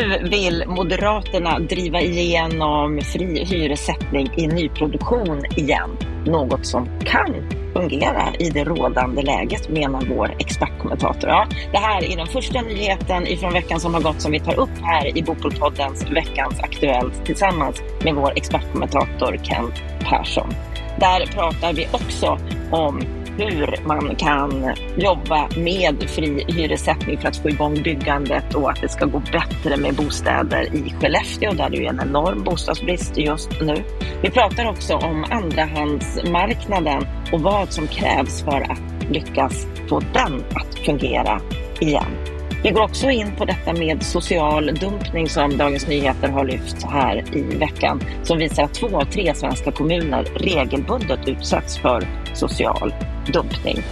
Nu vill Moderaterna driva igenom fri hyressättning i nyproduktion igen. Något som kan fungera i det rådande läget menar vår expertkommentator. Ja, det här är den första nyheten ifrån veckan som har gått som vi tar upp här i Bopolpoddens Veckans Aktuellt tillsammans med vår expertkommentator Kent Persson. Där pratar vi också om hur man kan jobba med fri hyressättning för att få igång byggandet och att det ska gå bättre med bostäder i Skellefteå där det är en enorm bostadsbrist just nu. Vi pratar också om andrahandsmarknaden och vad som krävs för att lyckas få den att fungera igen. Vi går också in på detta med social dumpning som Dagens Nyheter har lyft här i veckan som visar att två av tre svenska kommuner regelbundet utsätts för social dumpning.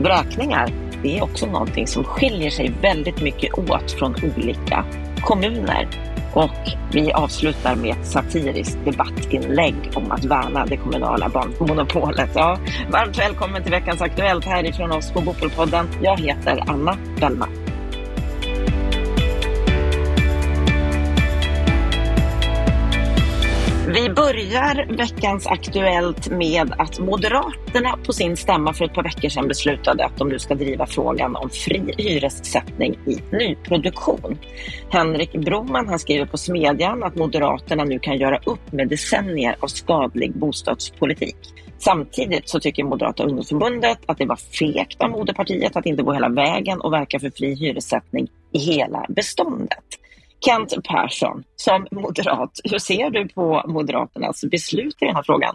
Vräkningar, det är också någonting som skiljer sig väldigt mycket åt från olika kommuner. Och vi avslutar med ett satiriskt debattinlägg om att värna det kommunala monopolet. Ja, varmt välkommen till veckans Aktuellt härifrån oss på Bopolpodden. Jag heter Anna Bellman. Vi börjar veckans Aktuellt med att Moderaterna på sin stämma för ett par veckor sedan beslutade att de nu ska driva frågan om fri hyressättning i nyproduktion. Henrik Broman han skriver på Smedjan att Moderaterna nu kan göra upp med decennier av skadlig bostadspolitik. Samtidigt så tycker Moderata ungdomsförbundet att det var fegt av moderpartiet att inte gå hela vägen och verka för fri hyressättning i hela beståndet. Kent Persson, som moderat, hur ser du på Moderaternas beslut i den här frågan?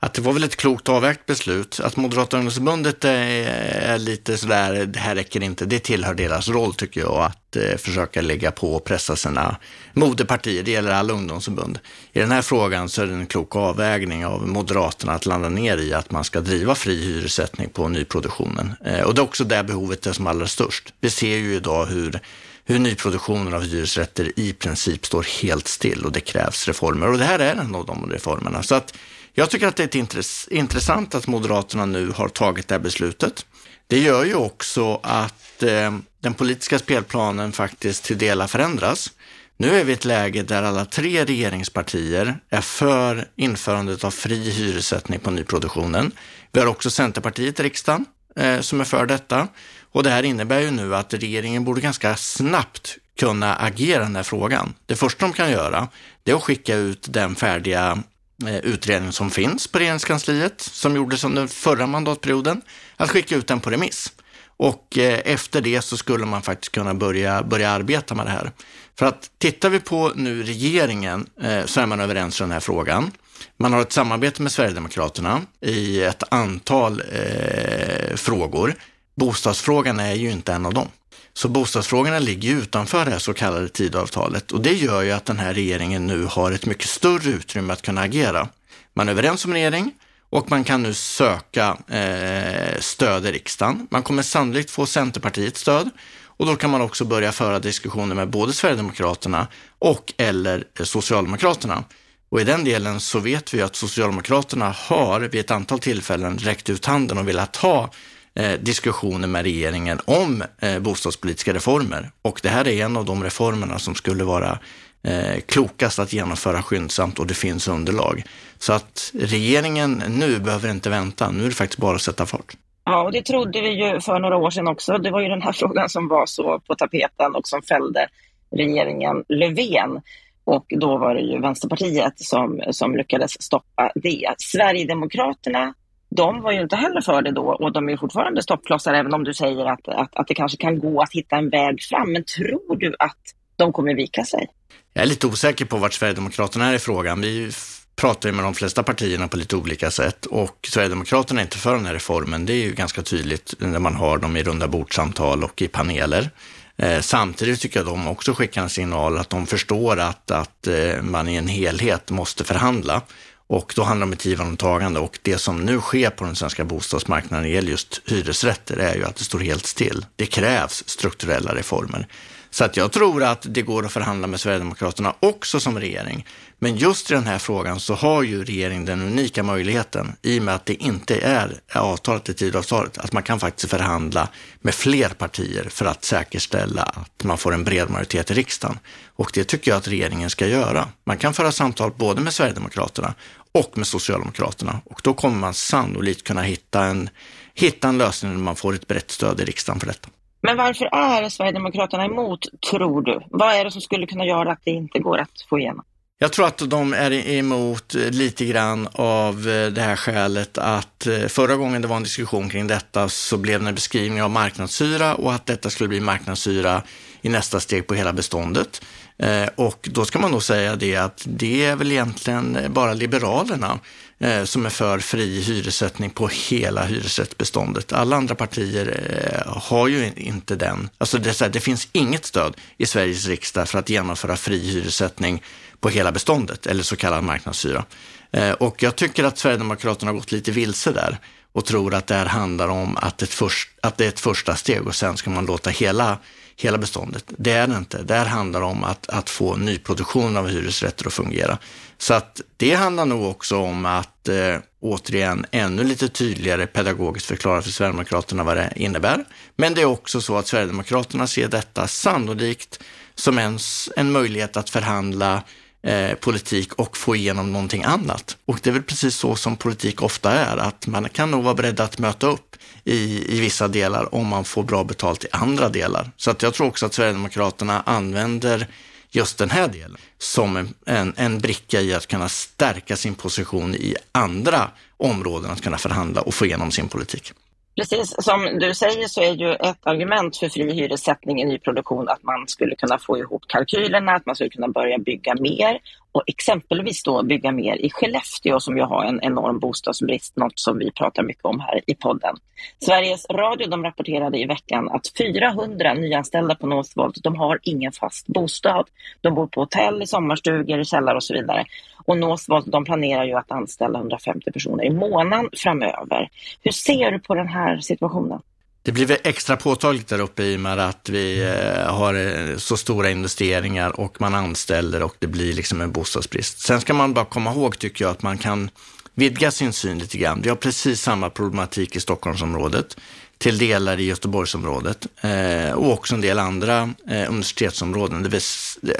Att det var väl ett klokt avvägt beslut. Att Moderata ungdomsförbundet är lite sådär, det här räcker inte, det tillhör deras roll tycker jag, att eh, försöka lägga på och pressa sina moderpartier. Det gäller alla ungdomsförbund. I den här frågan så är det en klok avvägning av Moderaterna att landa ner i att man ska driva fri hyressättning på nyproduktionen. Eh, och det är också där behovet är som allra störst. Vi ser ju idag hur hur nyproduktionen av hyresrätter i princip står helt still och det krävs reformer. Och det här är en av de reformerna. Så att jag tycker att det är intressant att Moderaterna nu har tagit det här beslutet. Det gör ju också att eh, den politiska spelplanen faktiskt till delar förändras. Nu är vi i ett läge där alla tre regeringspartier är för införandet av fri hyressättning på nyproduktionen. Vi har också Centerpartiet i riksdagen eh, som är för detta. Och det här innebär ju nu att regeringen borde ganska snabbt kunna agera den här frågan. Det första de kan göra, det är att skicka ut den färdiga eh, utredningen utredning som finns på regeringskansliet, som gjordes under förra mandatperioden, att skicka ut den på remiss. Och eh, efter det så skulle man faktiskt kunna börja, börja arbeta med det här. För att tittar vi på nu regeringen eh, så är man överens i den här frågan. Man har ett samarbete med Sverigedemokraterna i ett antal eh, frågor. Bostadsfrågan är ju inte en av dem. Så bostadsfrågorna ligger utanför det här så kallade tidavtalet och det gör ju att den här regeringen nu har ett mycket större utrymme att kunna agera. Man är överens om regering och man kan nu söka eh, stöd i riksdagen. Man kommer sannolikt få Centerpartiets stöd och då kan man också börja föra diskussioner med både Sverigedemokraterna och eller eh, Socialdemokraterna. Och i den delen så vet vi att Socialdemokraterna har vid ett antal tillfällen räckt ut handen och velat ha Eh, diskussioner med regeringen om eh, bostadspolitiska reformer. Och det här är en av de reformerna som skulle vara eh, klokast att genomföra skyndsamt och det finns underlag. Så att regeringen nu behöver inte vänta, nu är det faktiskt bara att sätta fart. Ja, och det trodde vi ju för några år sedan också. Det var ju den här frågan som var så på tapeten och som fällde regeringen Löfven. Och då var det ju Vänsterpartiet som, som lyckades stoppa det. Sverigedemokraterna de var ju inte heller för det då och de är fortfarande stoppklossar även om du säger att, att, att det kanske kan gå att hitta en väg fram. Men tror du att de kommer vika sig? Jag är lite osäker på vart Sverigedemokraterna är i frågan. Vi pratar ju med de flesta partierna på lite olika sätt och Sverigedemokraterna är inte för den här reformen. Det är ju ganska tydligt när man har dem i runda bordsamtal och i paneler. Eh, samtidigt tycker jag de också skickar en signal att de förstår att, att eh, man i en helhet måste förhandla. Och då handlar det om ett givande och tagande och det som nu sker på den svenska bostadsmarknaden när det gäller just hyresrätter är ju att det står helt still. Det krävs strukturella reformer. Så att jag tror att det går att förhandla med Sverigedemokraterna också som regering. Men just i den här frågan så har ju regeringen den unika möjligheten, i och med att det inte är avtalet i Tidöavtalet, att man kan faktiskt förhandla med fler partier för att säkerställa att man får en bred majoritet i riksdagen. Och det tycker jag att regeringen ska göra. Man kan föra samtal både med Sverigedemokraterna och med Socialdemokraterna och då kommer man sannolikt kunna hitta en, hitta en lösning där man får ett brett stöd i riksdagen för detta. Men varför är Sverigedemokraterna emot, tror du? Vad är det som skulle kunna göra att det inte går att få igenom? Jag tror att de är emot lite grann av eh, det här skälet att eh, förra gången det var en diskussion kring detta så blev det en beskrivning av marknadshyra och att detta skulle bli marknadshyra i nästa steg på hela beståndet. Eh, och då ska man nog säga det att det är väl egentligen bara Liberalerna Eh, som är för fri hyressättning på hela hyresrättsbeståndet. Alla andra partier eh, har ju inte den. Alltså det, det finns inget stöd i Sveriges riksdag för att genomföra fri hyressättning på hela beståndet, eller så kallad marknadshyra. Eh, och jag tycker att Sverigedemokraterna har gått lite vilse där och tror att det här handlar om att, ett först, att det är ett första steg och sen ska man låta hela, hela beståndet. Det är det inte. Det här handlar om att, att få nyproduktion av hyresrätter att fungera. Så att det handlar nog också om att eh, återigen ännu lite tydligare pedagogiskt förklara för Sverigedemokraterna vad det innebär. Men det är också så att Sverigedemokraterna ser detta sannolikt som ens en möjlighet att förhandla eh, politik och få igenom någonting annat. Och det är väl precis så som politik ofta är, att man kan nog vara beredd att möta upp i, i vissa delar om man får bra betalt i andra delar. Så att jag tror också att Sverigedemokraterna använder just den här delen som en, en bricka i att kunna stärka sin position i andra områden, att kunna förhandla och få igenom sin politik. Precis. Som du säger så är ju ett argument för fri hyressättning i nyproduktion att man skulle kunna få ihop kalkylerna, att man skulle kunna börja bygga mer och exempelvis då bygga mer i Skellefteå som ju har en enorm bostadsbrist, något som vi pratar mycket om här i podden. Sveriges Radio de rapporterade i veckan att 400 nyanställda på Northvolt, de har ingen fast bostad. De bor på hotell, i sommarstugor, i källare och så vidare. Och Northvolt de planerar ju att anställa 150 personer i månaden framöver. Hur ser du på den här situationen? Det blir väl extra påtagligt där uppe i och med att vi eh, har eh, så stora investeringar och man anställer och det blir liksom en bostadsbrist. Sen ska man bara komma ihåg, tycker jag, att man kan vidga sin syn lite grann. Vi har precis samma problematik i Stockholmsområdet, till delar i Göteborgsområdet eh, och också en del andra universitetsområden. Det vill,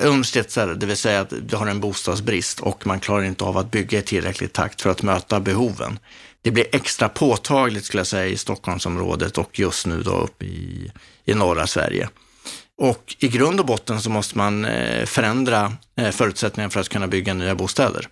universitet, det vill säga att du har en bostadsbrist och man klarar inte av att bygga i tillräcklig takt för att möta behoven det blir extra påtagligt skulle jag säga i Stockholmsområdet och just nu då uppe i, i norra Sverige. Och i grund och botten så måste man eh, förändra eh, förutsättningarna för att kunna bygga nya bostäder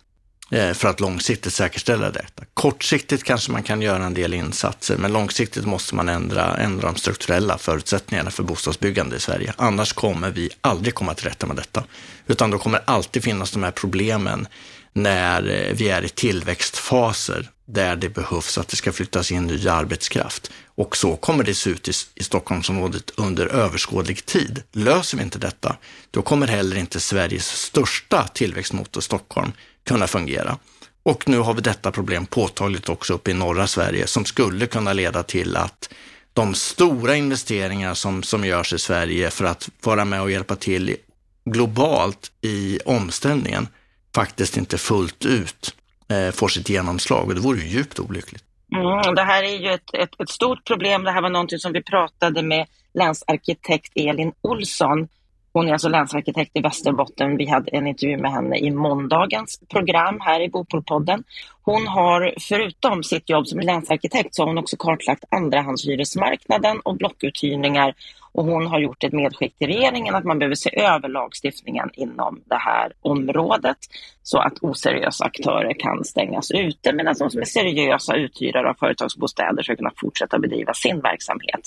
Eh, för att långsiktigt säkerställa detta. Kortsiktigt kanske man kan göra en del insatser, men långsiktigt måste man ändra, ändra de strukturella förutsättningarna för bostadsbyggande i Sverige. Annars kommer vi aldrig komma till rätta med detta, utan då kommer alltid finnas de här problemen när eh, vi är i tillväxtfaser där det behövs att det ska flyttas in ny arbetskraft. Och så kommer det se ut i, i Stockholmsområdet under överskådlig tid. Löser vi inte detta, då kommer heller inte Sveriges största tillväxtmotor Stockholm kunna fungera. Och nu har vi detta problem påtagligt också uppe i norra Sverige som skulle kunna leda till att de stora investeringar som, som görs i Sverige för att vara med och hjälpa till globalt i omställningen faktiskt inte fullt ut eh, får sitt genomslag och det vore ju djupt olyckligt. Mm, det här är ju ett, ett, ett, stort problem. Det här var någonting som vi pratade med länsarkitekt Elin Olsson. Hon är alltså länsarkitekt i Västerbotten. Vi hade en intervju med henne i måndagens program här i Bopolpodden. Hon har förutom sitt jobb som länsarkitekt så har hon också kartlagt andrahandshyresmarknaden och blockuthyrningar och hon har gjort ett medskick till regeringen att man behöver se över lagstiftningen inom det här området så att oseriösa aktörer kan stängas ute medan de som är seriösa uthyrare av företagsbostäder ska kunna fortsätta bedriva sin verksamhet.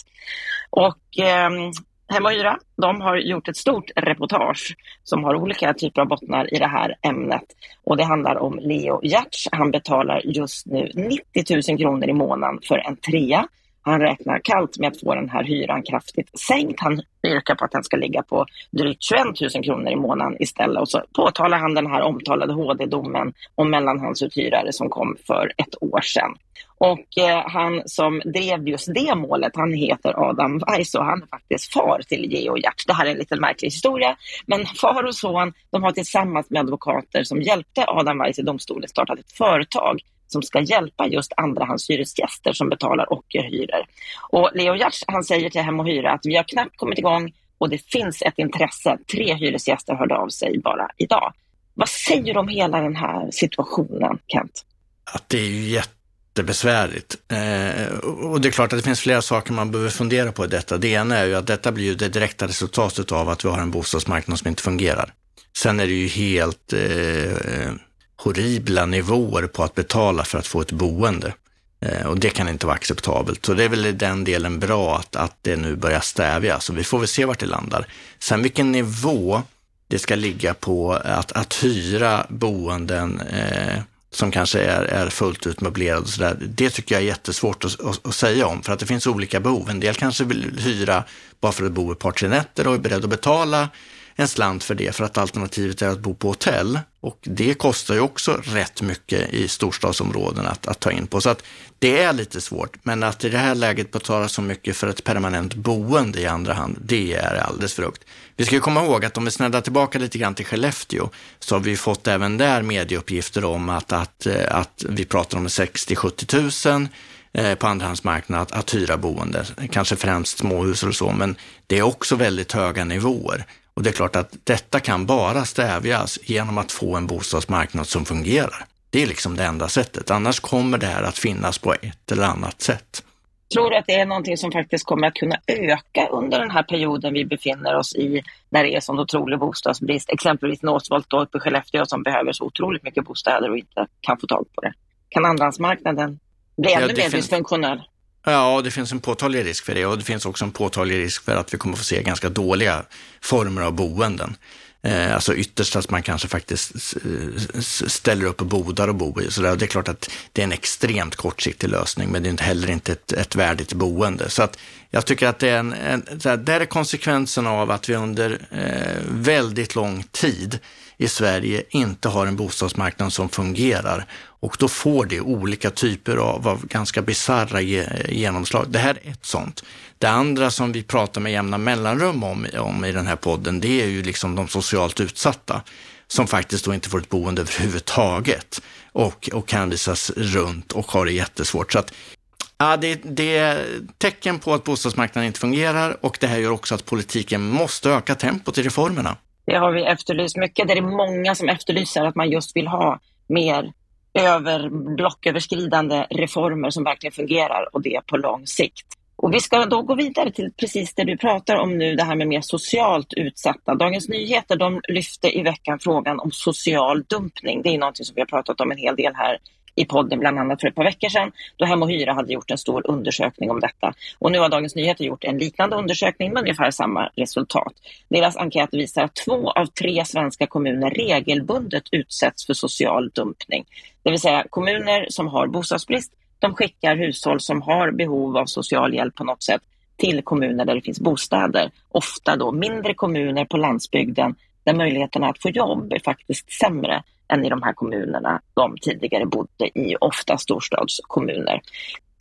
Och eh, Hem och Hyra, de har gjort ett stort reportage som har olika typer av bottnar i det här ämnet. Och det handlar om Leo Giertz. Han betalar just nu 90 000 kronor i månaden för en trea han räknar kallt med att få den här hyran kraftigt sänkt. Han yrkar på att den ska ligga på drygt 21 000 kronor i månaden istället. Och så påtalar han den här omtalade HD-domen om mellanhandsuthyrare som kom för ett år sedan. Och eh, han som drev just det målet, han heter Adam Weiss och han är faktiskt far till Geo Hjärt. Det här är en lite märklig historia, men far och son, de har tillsammans med advokater som hjälpte Adam Weiss i domstolen startat ett företag som ska hjälpa just andrahandshyresgäster som betalar ockerhyror. Eh, och Leo Giertz, han säger till Hem och Hyra att vi har knappt kommit igång och det finns ett intresse. Tre hyresgäster hörde av sig bara idag. Vad säger du om hela den här situationen, Kent? Att det är ju jättebesvärligt. Eh, och det är klart att det finns flera saker man behöver fundera på i detta. Det ena är ju att detta blir ju det direkta resultatet av att vi har en bostadsmarknad som inte fungerar. Sen är det ju helt eh, horribla nivåer på att betala för att få ett boende. Eh, och det kan inte vara acceptabelt. Så det är väl i den delen bra att, att det nu börjar stävjas. Så vi får väl se vart det landar. Sen vilken nivå det ska ligga på att, att hyra boenden eh, som kanske är, är fullt ut möblerade och sådär. Det tycker jag är jättesvårt att, att, att, säga om, för att det finns olika behov. En del kanske vill hyra bara för att bo ett par, tre nätter och är beredd att betala en slant för det, för att alternativet är att bo på hotell. Och det kostar ju också rätt mycket i storstadsområden att, att ta in på. Så att det är lite svårt, men att i det här läget betala så mycket för ett permanent boende i andra hand, det är alldeles för högt. Vi ska komma ihåg att om vi snäddar tillbaka lite grann till Skellefteå, så har vi fått även där medieuppgifter om att, att, eh, att vi pratar om 60-70 000 eh, på andrahandsmarknaden att, att hyra boende, kanske främst småhus och så, men det är också väldigt höga nivåer. Och det är klart att detta kan bara stävjas genom att få en bostadsmarknad som fungerar. Det är liksom det enda sättet. Annars kommer det här att finnas på ett eller annat sätt. Tror du att det är någonting som faktiskt kommer att kunna öka under den här perioden vi befinner oss i, när det är sån otrolig bostadsbrist? Exempelvis Northvolt uppe i Skellefteå som behöver så otroligt mycket bostäder och inte kan få tag på det. Kan andrahandsmarknaden bli ännu ja, mer dysfunktionell? Ja, det finns en påtaglig risk för det och det finns också en påtaglig risk för att vi kommer få se ganska dåliga former av boenden. Eh, alltså ytterst att man kanske faktiskt ställer upp och bodar och bor i. Så det är klart att det är en extremt kortsiktig lösning, men det är inte heller inte ett, ett värdigt boende. Så att jag tycker att det är, en, en det är konsekvensen av att vi under eh, väldigt lång tid i Sverige inte har en bostadsmarknad som fungerar och då får det olika typer av, av ganska bisarra genomslag. Det här är ett sånt. Det andra som vi pratar med jämna mellanrum om, om i den här podden, det är ju liksom de socialt utsatta som faktiskt då inte får ett boende överhuvudtaget och, och kan runt och har det jättesvårt. Så att, ja, det, det är tecken på att bostadsmarknaden inte fungerar och det här gör också att politiken måste öka tempot i reformerna. Det har vi efterlyst mycket. Det är många som efterlyser att man just vill ha mer över blocköverskridande reformer som verkligen fungerar och det på lång sikt. Och vi ska då gå vidare till precis det du pratar om nu, det här med mer socialt utsatta. Dagens Nyheter de lyfte i veckan frågan om social dumpning. Det är någonting som vi har pratat om en hel del här i podden, bland annat för ett par veckor sedan, då Hem och Hyra hade gjort en stor undersökning om detta. Och nu har Dagens Nyheter gjort en liknande undersökning med ungefär samma resultat. Deras enkät visar att två av tre svenska kommuner regelbundet utsätts för social dumpning. Det vill säga kommuner som har bostadsbrist, de skickar hushåll som har behov av social hjälp på något sätt till kommuner där det finns bostäder. Ofta då mindre kommuner på landsbygden där möjligheterna att få jobb är faktiskt sämre än i de här kommunerna de tidigare bodde i, ofta storstadskommuner.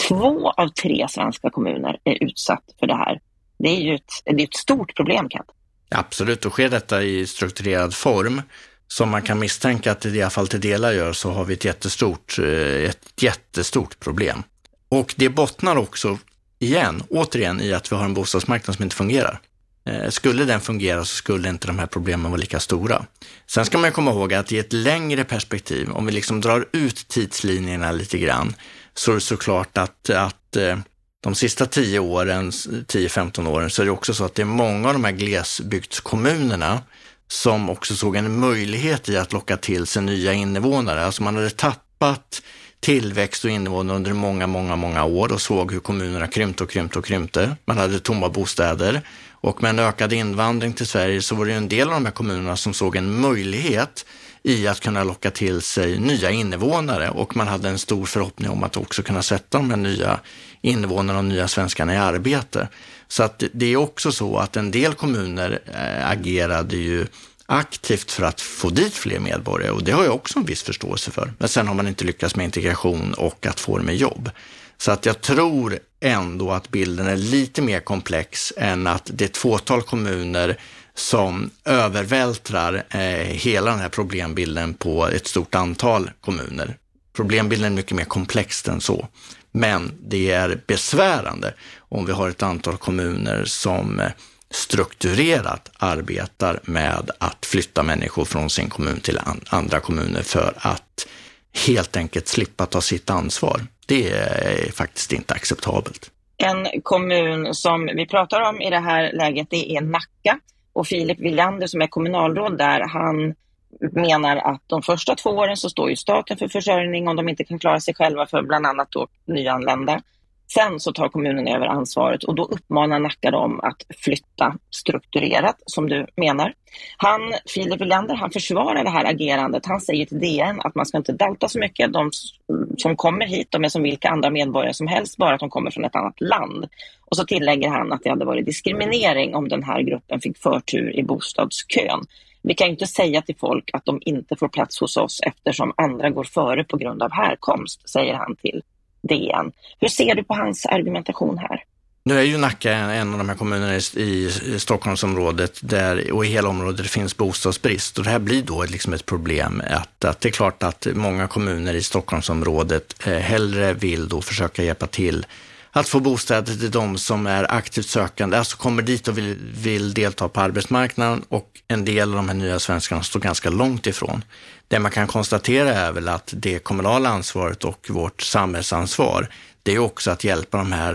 Två av tre svenska kommuner är utsatt för det här. Det är ju ett, det är ett stort problem, Kent. Absolut, och sker detta i strukturerad form, som man kan misstänka att det i alla fall till delar gör, så har vi ett jättestort, eh, ett jättestort problem. Och det bottnar också, igen, återigen, i att vi har en bostadsmarknad som inte fungerar. Eh, skulle den fungera så skulle inte de här problemen vara lika stora. Sen ska man komma ihåg att i ett längre perspektiv, om vi liksom drar ut tidslinjerna lite grann, så är det såklart att, att eh, de sista 10 åren, 10-15 åren, så är det också så att det är många av de här glesbygdskommunerna som också såg en möjlighet i att locka till sig nya invånare. Alltså man hade tappat tillväxt och invånare under många, många, många år och såg hur kommunerna krympte och krympte och krympte. Man hade tomma bostäder och med en ökad invandring till Sverige så var det en del av de här kommunerna som såg en möjlighet i att kunna locka till sig nya invånare och man hade en stor förhoppning om att också kunna sätta de här nya invånarna och nya svenskarna i arbete. Så att det är också så att en del kommuner eh, agerade ju aktivt för att få dit fler medborgare och det har jag också en viss förståelse för. Men sen har man inte lyckats med integration och att få dem i jobb. Så att jag tror ändå att bilden är lite mer komplex än att det är ett fåtal kommuner som övervältrar eh, hela den här problembilden på ett stort antal kommuner. Problembilden är mycket mer komplex än så. Men det är besvärande om vi har ett antal kommuner som eh, strukturerat arbetar med att flytta människor från sin kommun till andra kommuner för att helt enkelt slippa ta sitt ansvar. Det är faktiskt inte acceptabelt. En kommun som vi pratar om i det här läget, det är Nacka. Och Filip Villander som är kommunalråd där, han menar att de första två åren så står ju staten för försörjning om de inte kan klara sig själva för bland annat då nyanlända. Sen så tar kommunen över ansvaret och då uppmanar Nacka dem att flytta strukturerat, som du menar. Han, Filip Wilander, han försvarar det här agerandet. Han säger till DN att man ska inte dalta så mycket. De som kommer hit, de är som vilka andra medborgare som helst, bara att de kommer från ett annat land. Och så tillägger han att det hade varit diskriminering om den här gruppen fick förtur i bostadskön. Vi kan inte säga till folk att de inte får plats hos oss eftersom andra går före på grund av härkomst, säger han till DN. Hur ser du på hans argumentation här? Nu är ju Nacka en av de här kommunerna i, Stockholmsområdet där, och i hela området det finns bostadsbrist och det här blir då liksom ett problem. Att, att det är klart att många kommuner i Stockholmsområdet eh, hellre vill då försöka hjälpa till att få bostäder till de som är aktivt sökande, alltså kommer dit och vill, vill delta på arbetsmarknaden och en del av de här nya svenskarna står ganska långt ifrån. Det man kan konstatera är väl att det kommunala ansvaret och vårt samhällsansvar, det är också att hjälpa de här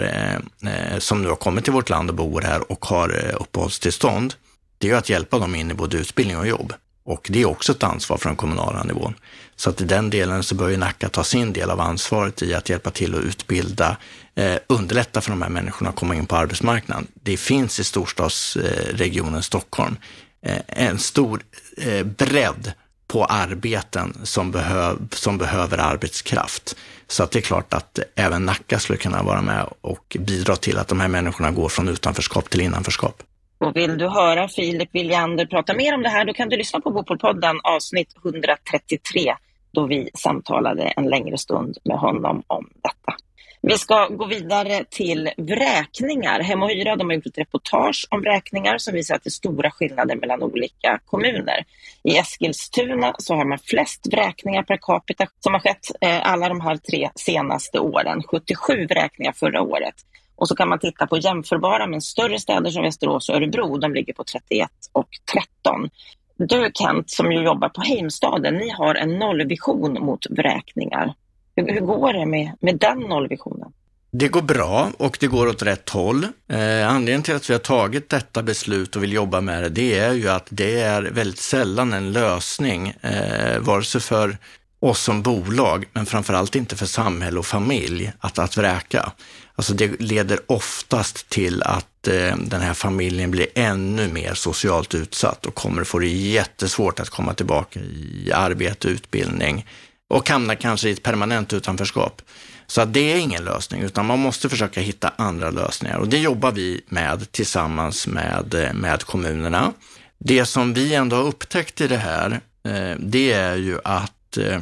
eh, eh som nu har kommit till vårt land och bor här och har eh, uppehållstillstånd. Det är att hjälpa dem in i både utbildning och jobb. Och det är också ett ansvar för den kommunala nivån. Så att i den delen så bör ju Nacka ta sin del av ansvaret i att hjälpa till att utbilda, eh, underlätta för de här människorna att komma in på arbetsmarknaden. Det finns i storstadsregionen Stockholm eh, en stor eh, bredd på arbeten som, behöv, som behöver arbetskraft. Så att det är klart att även Nacka skulle kunna vara med och bidra till att de här människorna går från utanförskap till innanförskap. Och vill du höra Filip Williander prata mer om det här, då kan du lyssna på Bopolpodden avsnitt 133, då vi samtalade en längre stund med honom om detta. Vi ska gå vidare till vräkningar. Hem och Hyra de har gjort ett reportage om vräkningar som visar att det är stora skillnader mellan olika kommuner. I Eskilstuna så har man flest vräkningar per capita som har skett eh, alla de här tre senaste åren. 77 vräkningar förra året. Och så kan man titta på jämförbara men större städer som Västerås och Örebro. De ligger på 31 och 13. Du Kent som ju jobbar på Heimstaden, ni har en nollvision mot vräkningar. Hur, hur går det med, med den nollvisionen? Det går bra och det går åt rätt håll. Eh, anledningen till att vi har tagit detta beslut och vill jobba med det, det är ju att det är väldigt sällan en lösning, eh, vare sig för oss som bolag, men framförallt inte för samhälle och familj, att, att vräka. Alltså det leder oftast till att eh, den här familjen blir ännu mer socialt utsatt och kommer få det jättesvårt att komma tillbaka i arbete, utbildning och hamnar kanske i ett permanent utanförskap. Så att det är ingen lösning, utan man måste försöka hitta andra lösningar och det jobbar vi med tillsammans med, eh, med kommunerna. Det som vi ändå har upptäckt i det här, eh, det är ju att eh,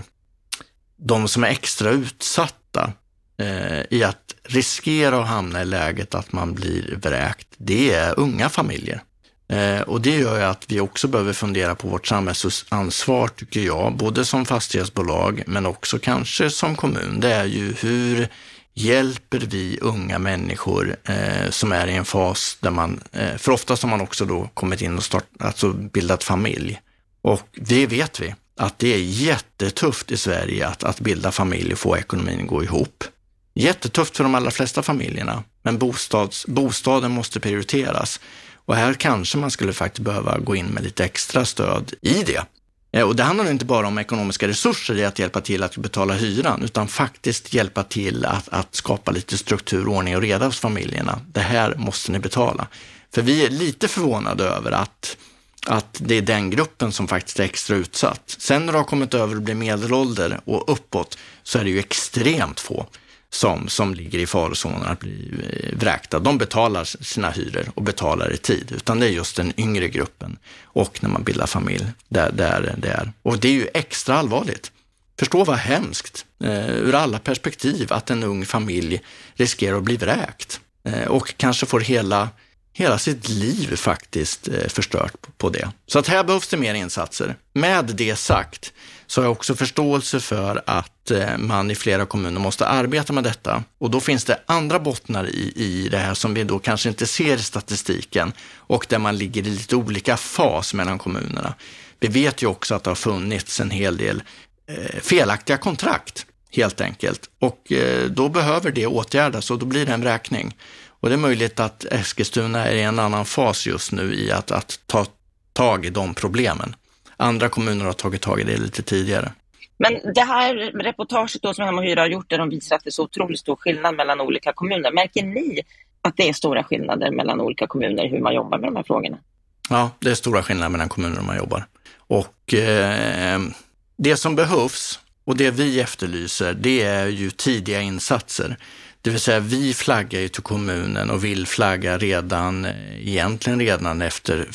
de som är extra utsatta eh, i att riskera att hamna i läget att man blir vräkt, det är unga familjer. Eh, och det gör ju att vi också behöver fundera på vårt samhällsansvar, tycker jag, både som fastighetsbolag men också kanske som kommun. Det är ju hur hjälper vi unga människor eh, som är i en fas där man, eh, för oftast har man också då kommit in och start, alltså bildat familj. Och det vet vi, att det är jättetufft i Sverige att, att bilda familj och få ekonomin att gå ihop. Jättetufft för de allra flesta familjerna, men bostads, bostaden måste prioriteras. Och här kanske man skulle faktiskt behöva gå in med lite extra stöd i det. Eh, och det handlar inte bara om ekonomiska resurser i att hjälpa till att betala hyran, utan faktiskt hjälpa till att, att skapa lite struktur, ordning och reda hos familjerna. Det här måste ni betala. För vi är lite förvånade över att, att det är den gruppen som faktiskt är extra utsatt. Sen när du har kommit över och blir medelålder och uppåt så är det ju extremt få. som, som ligger i farozonen att bli eh, vräkta. De betalar sina hyror och betalar i tid, utan det är just den yngre gruppen och när man bildar familj där, där det är. Och det är ju extra allvarligt. Förstå vad hemskt eh, ur alla perspektiv att en ung familj riskerar att bli vräkt eh, och kanske får hela hela sitt liv faktiskt eh, förstört på det. Så att här behövs det mer insatser. Med det sagt så har jag också förståelse för att eh, man i flera kommuner måste arbeta med detta. Och då finns det andra bottnar i, i det här som vi då kanske inte ser i statistiken och där man ligger i lite olika fas mellan kommunerna. Vi vet ju också att det har funnits en hel del eh, felaktiga kontrakt helt enkelt och då behöver det åtgärdas och då blir det en räkning. Och det är möjligt att Eskilstuna är i en annan fas just nu i att, att ta tag i de problemen. Andra kommuner har tagit tag i det lite tidigare. Men det här reportaget då som Hem och Hyra har gjort där de visar att det är så otroligt stor skillnad mellan olika kommuner. Märker ni att det är stora skillnader mellan olika kommuner hur man jobbar med de här frågorna? Ja, det är stora skillnader mellan kommuner hur man jobbar. Och eh, det som behövs och det vi efterlyser, det är ju tidiga insatser. Det vill säga, vi flaggar ju till kommunen och vill flagga redan, eh, egentligen redan efter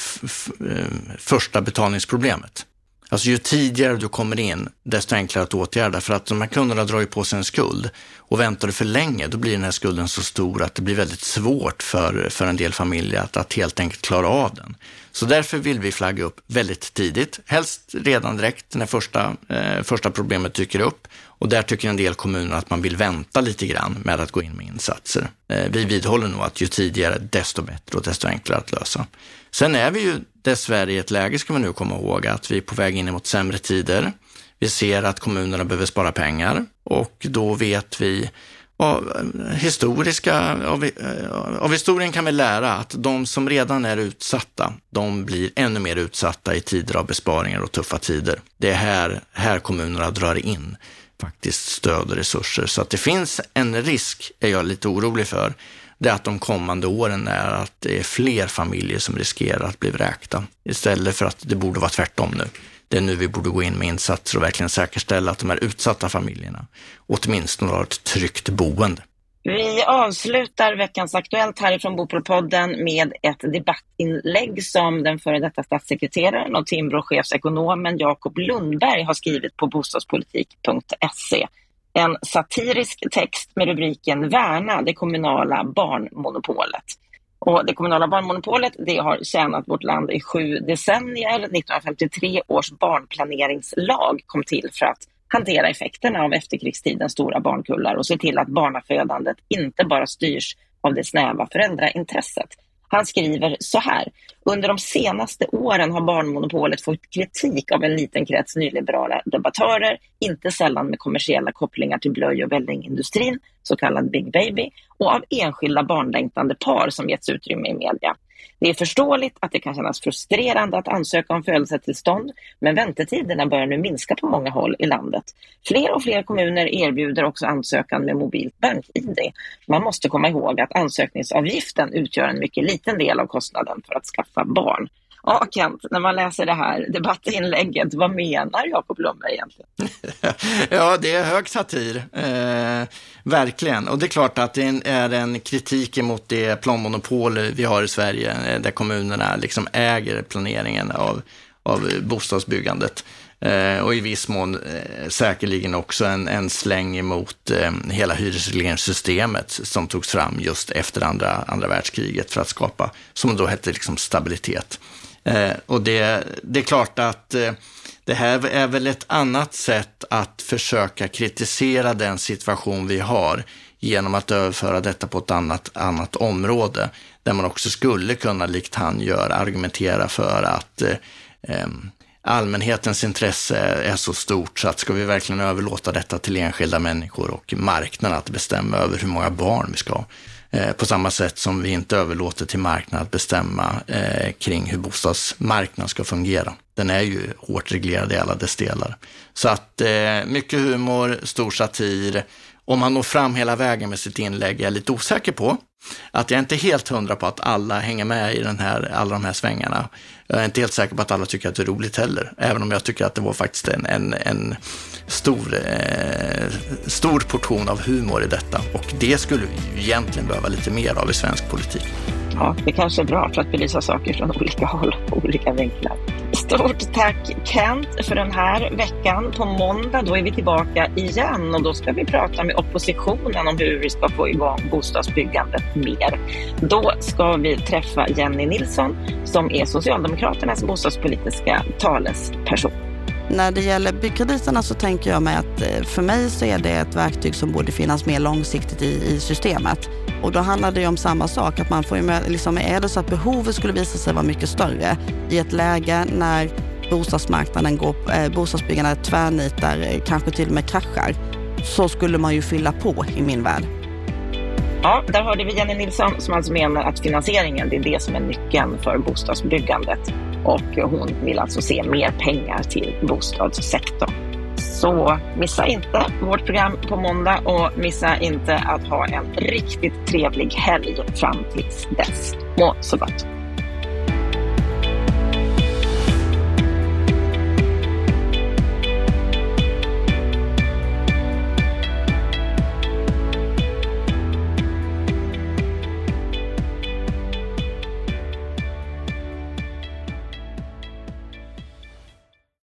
eh, första betalningsproblemet. Alltså ju tidigare du kommer in, desto enklare att åtgärda. För att de här kunderna drar ju på sig en skuld och väntar du för länge, då blir den här skulden så stor att det blir väldigt svårt för, för en del familjer att, att helt enkelt klara av den. Så därför vill vi flagga upp väldigt tidigt, helst redan direkt när första, eh, första problemet dyker upp. Och där tycker en del kommuner att man vill vänta lite grann med att gå in med insatser. Eh, vi vidhåller nog att ju tidigare, desto bättre och desto enklare att lösa. Sen är vi ju dessvärre i ett läge, ska man nu komma ihåg, att vi är på väg in mot sämre tider. Vi ser att kommunerna behöver spara pengar och då vet vi av, eh, historiska, av, eh, av historien kan vi lära att de som redan är utsatta, de blir ännu mer utsatta i tider av besparingar och tuffa tider. Det är här, här kommunerna drar in faktiskt stöd och resurser. Så att det finns en risk, är jag lite orolig för, det är att de kommande åren är att det är fler familjer som riskerar att bli vräkta istället för att det borde vara tvärtom nu. Det är nu vi borde gå in med insatser och verkligen säkerställa att de här utsatta familjerna åtminstone har ett tryggt boende. Vi avslutar veckans Aktuellt härifrån Bopolpodden med ett debattinlägg som den före detta statssekreteraren och Timbro-chefsekonomen Jakob Lundberg har skrivit på bostadspolitik.se. En satirisk text med rubriken Värna det kommunala barnmonopolet. Och det kommunala barnmonopolet det har tjänat vårt land i sju decennier. 1953 års barnplaneringslag kom till för att hantera effekterna av efterkrigstidens stora barnkullar och se till att barnafödandet inte bara styrs av det snäva föräldraintresset. Han skriver så här. Under de senaste åren har barnmonopolet fått kritik av en liten krets nyliberala debattörer, inte sällan med kommersiella kopplingar till blöj och vällingindustrin, så kallad Big Baby, och av enskilda barnlängtande par som getts utrymme i media. Det är förståeligt att det kan kännas frustrerande att ansöka om födelsetillstånd, men väntetiderna börjar nu minska på många håll i landet. Fler och fler kommuner erbjuder också ansökan med mobilt bank-id. Man måste komma ihåg att ansökningsavgiften utgör en mycket liten del av kostnaden för att skaffa barn. Ja, Kent, när man läser det här debattinlägget, vad menar Jakob Blomberg egentligen? ja, det är hög satir, eh, verkligen. Och det är klart att det är en kritik mot det planmonopol vi har i Sverige, eh, där kommunerna liksom äger planeringen av, av bostadsbyggandet. Eh, och i viss mån eh, säkerligen också en, en släng emot eh, hela hyresregleringssystemet som togs fram just efter andra, andra världskriget för att skapa, som då hette liksom stabilitet. Eh, och det, det är klart att eh, det här är väl ett annat sätt att försöka kritisera den situation vi har genom att överföra detta på ett annat, annat område, där man också skulle kunna, likt han gör, argumentera för att eh, ehm, allmänhetens intresse är så stort så att ska vi verkligen överlåta detta till enskilda människor och marknaden att bestämma över hur många barn vi ska ha. Eh, på samma sätt som vi inte överlåter till marknaden att bestämma eh, kring hur bostadsmarknaden ska fungera. Den är ju hårt reglerad i alla dess delar. Så att eh, mycket humor, stor satir om han når fram hela vägen med sitt inlägg är jag lite osäker på. Att jag är inte helt hundra på att alla hänger med i den här, alla de här svängarna. Jag är inte helt säker på att alla tycker att det är roligt heller, även om jag tycker att det var faktiskt en, en, en stor, eh, stor portion av humor i detta. Och det skulle vi egentligen behöva lite mer av i svensk politik. Ja, det kanske är bra för att belysa saker från olika håll och olika vinklar. Stort tack Kent för den här veckan. På måndag då är vi tillbaka igen och då ska vi prata med oppositionen om hur vi ska få igång bostadsbyggandet mer. Då ska vi träffa Jenny Nilsson som är Socialdemokraternas bostadspolitiska talesperson. När det gäller byggkrediterna så tänker jag mig att eh, för mig så är det ett verktyg som borde finnas mer långsiktigt i, i systemet. Och då handlar det ju om samma sak, att man får ju med, liksom, är det så att behovet skulle visa sig vara mycket större i ett läge när bostadsmarknaden går, eh, bostadsbyggandet tvärnitar, eh, kanske till och med kraschar, så skulle man ju fylla på i min värld. Ja, där hörde vi Jenny Nilsson som alltså menar att finansieringen det är det som är nyckeln för bostadsbyggandet och hon vill alltså se mer pengar till bostadssektorn. Så missa inte vårt program på måndag och missa inte att ha en riktigt trevlig helg fram tills dess. Må så gott!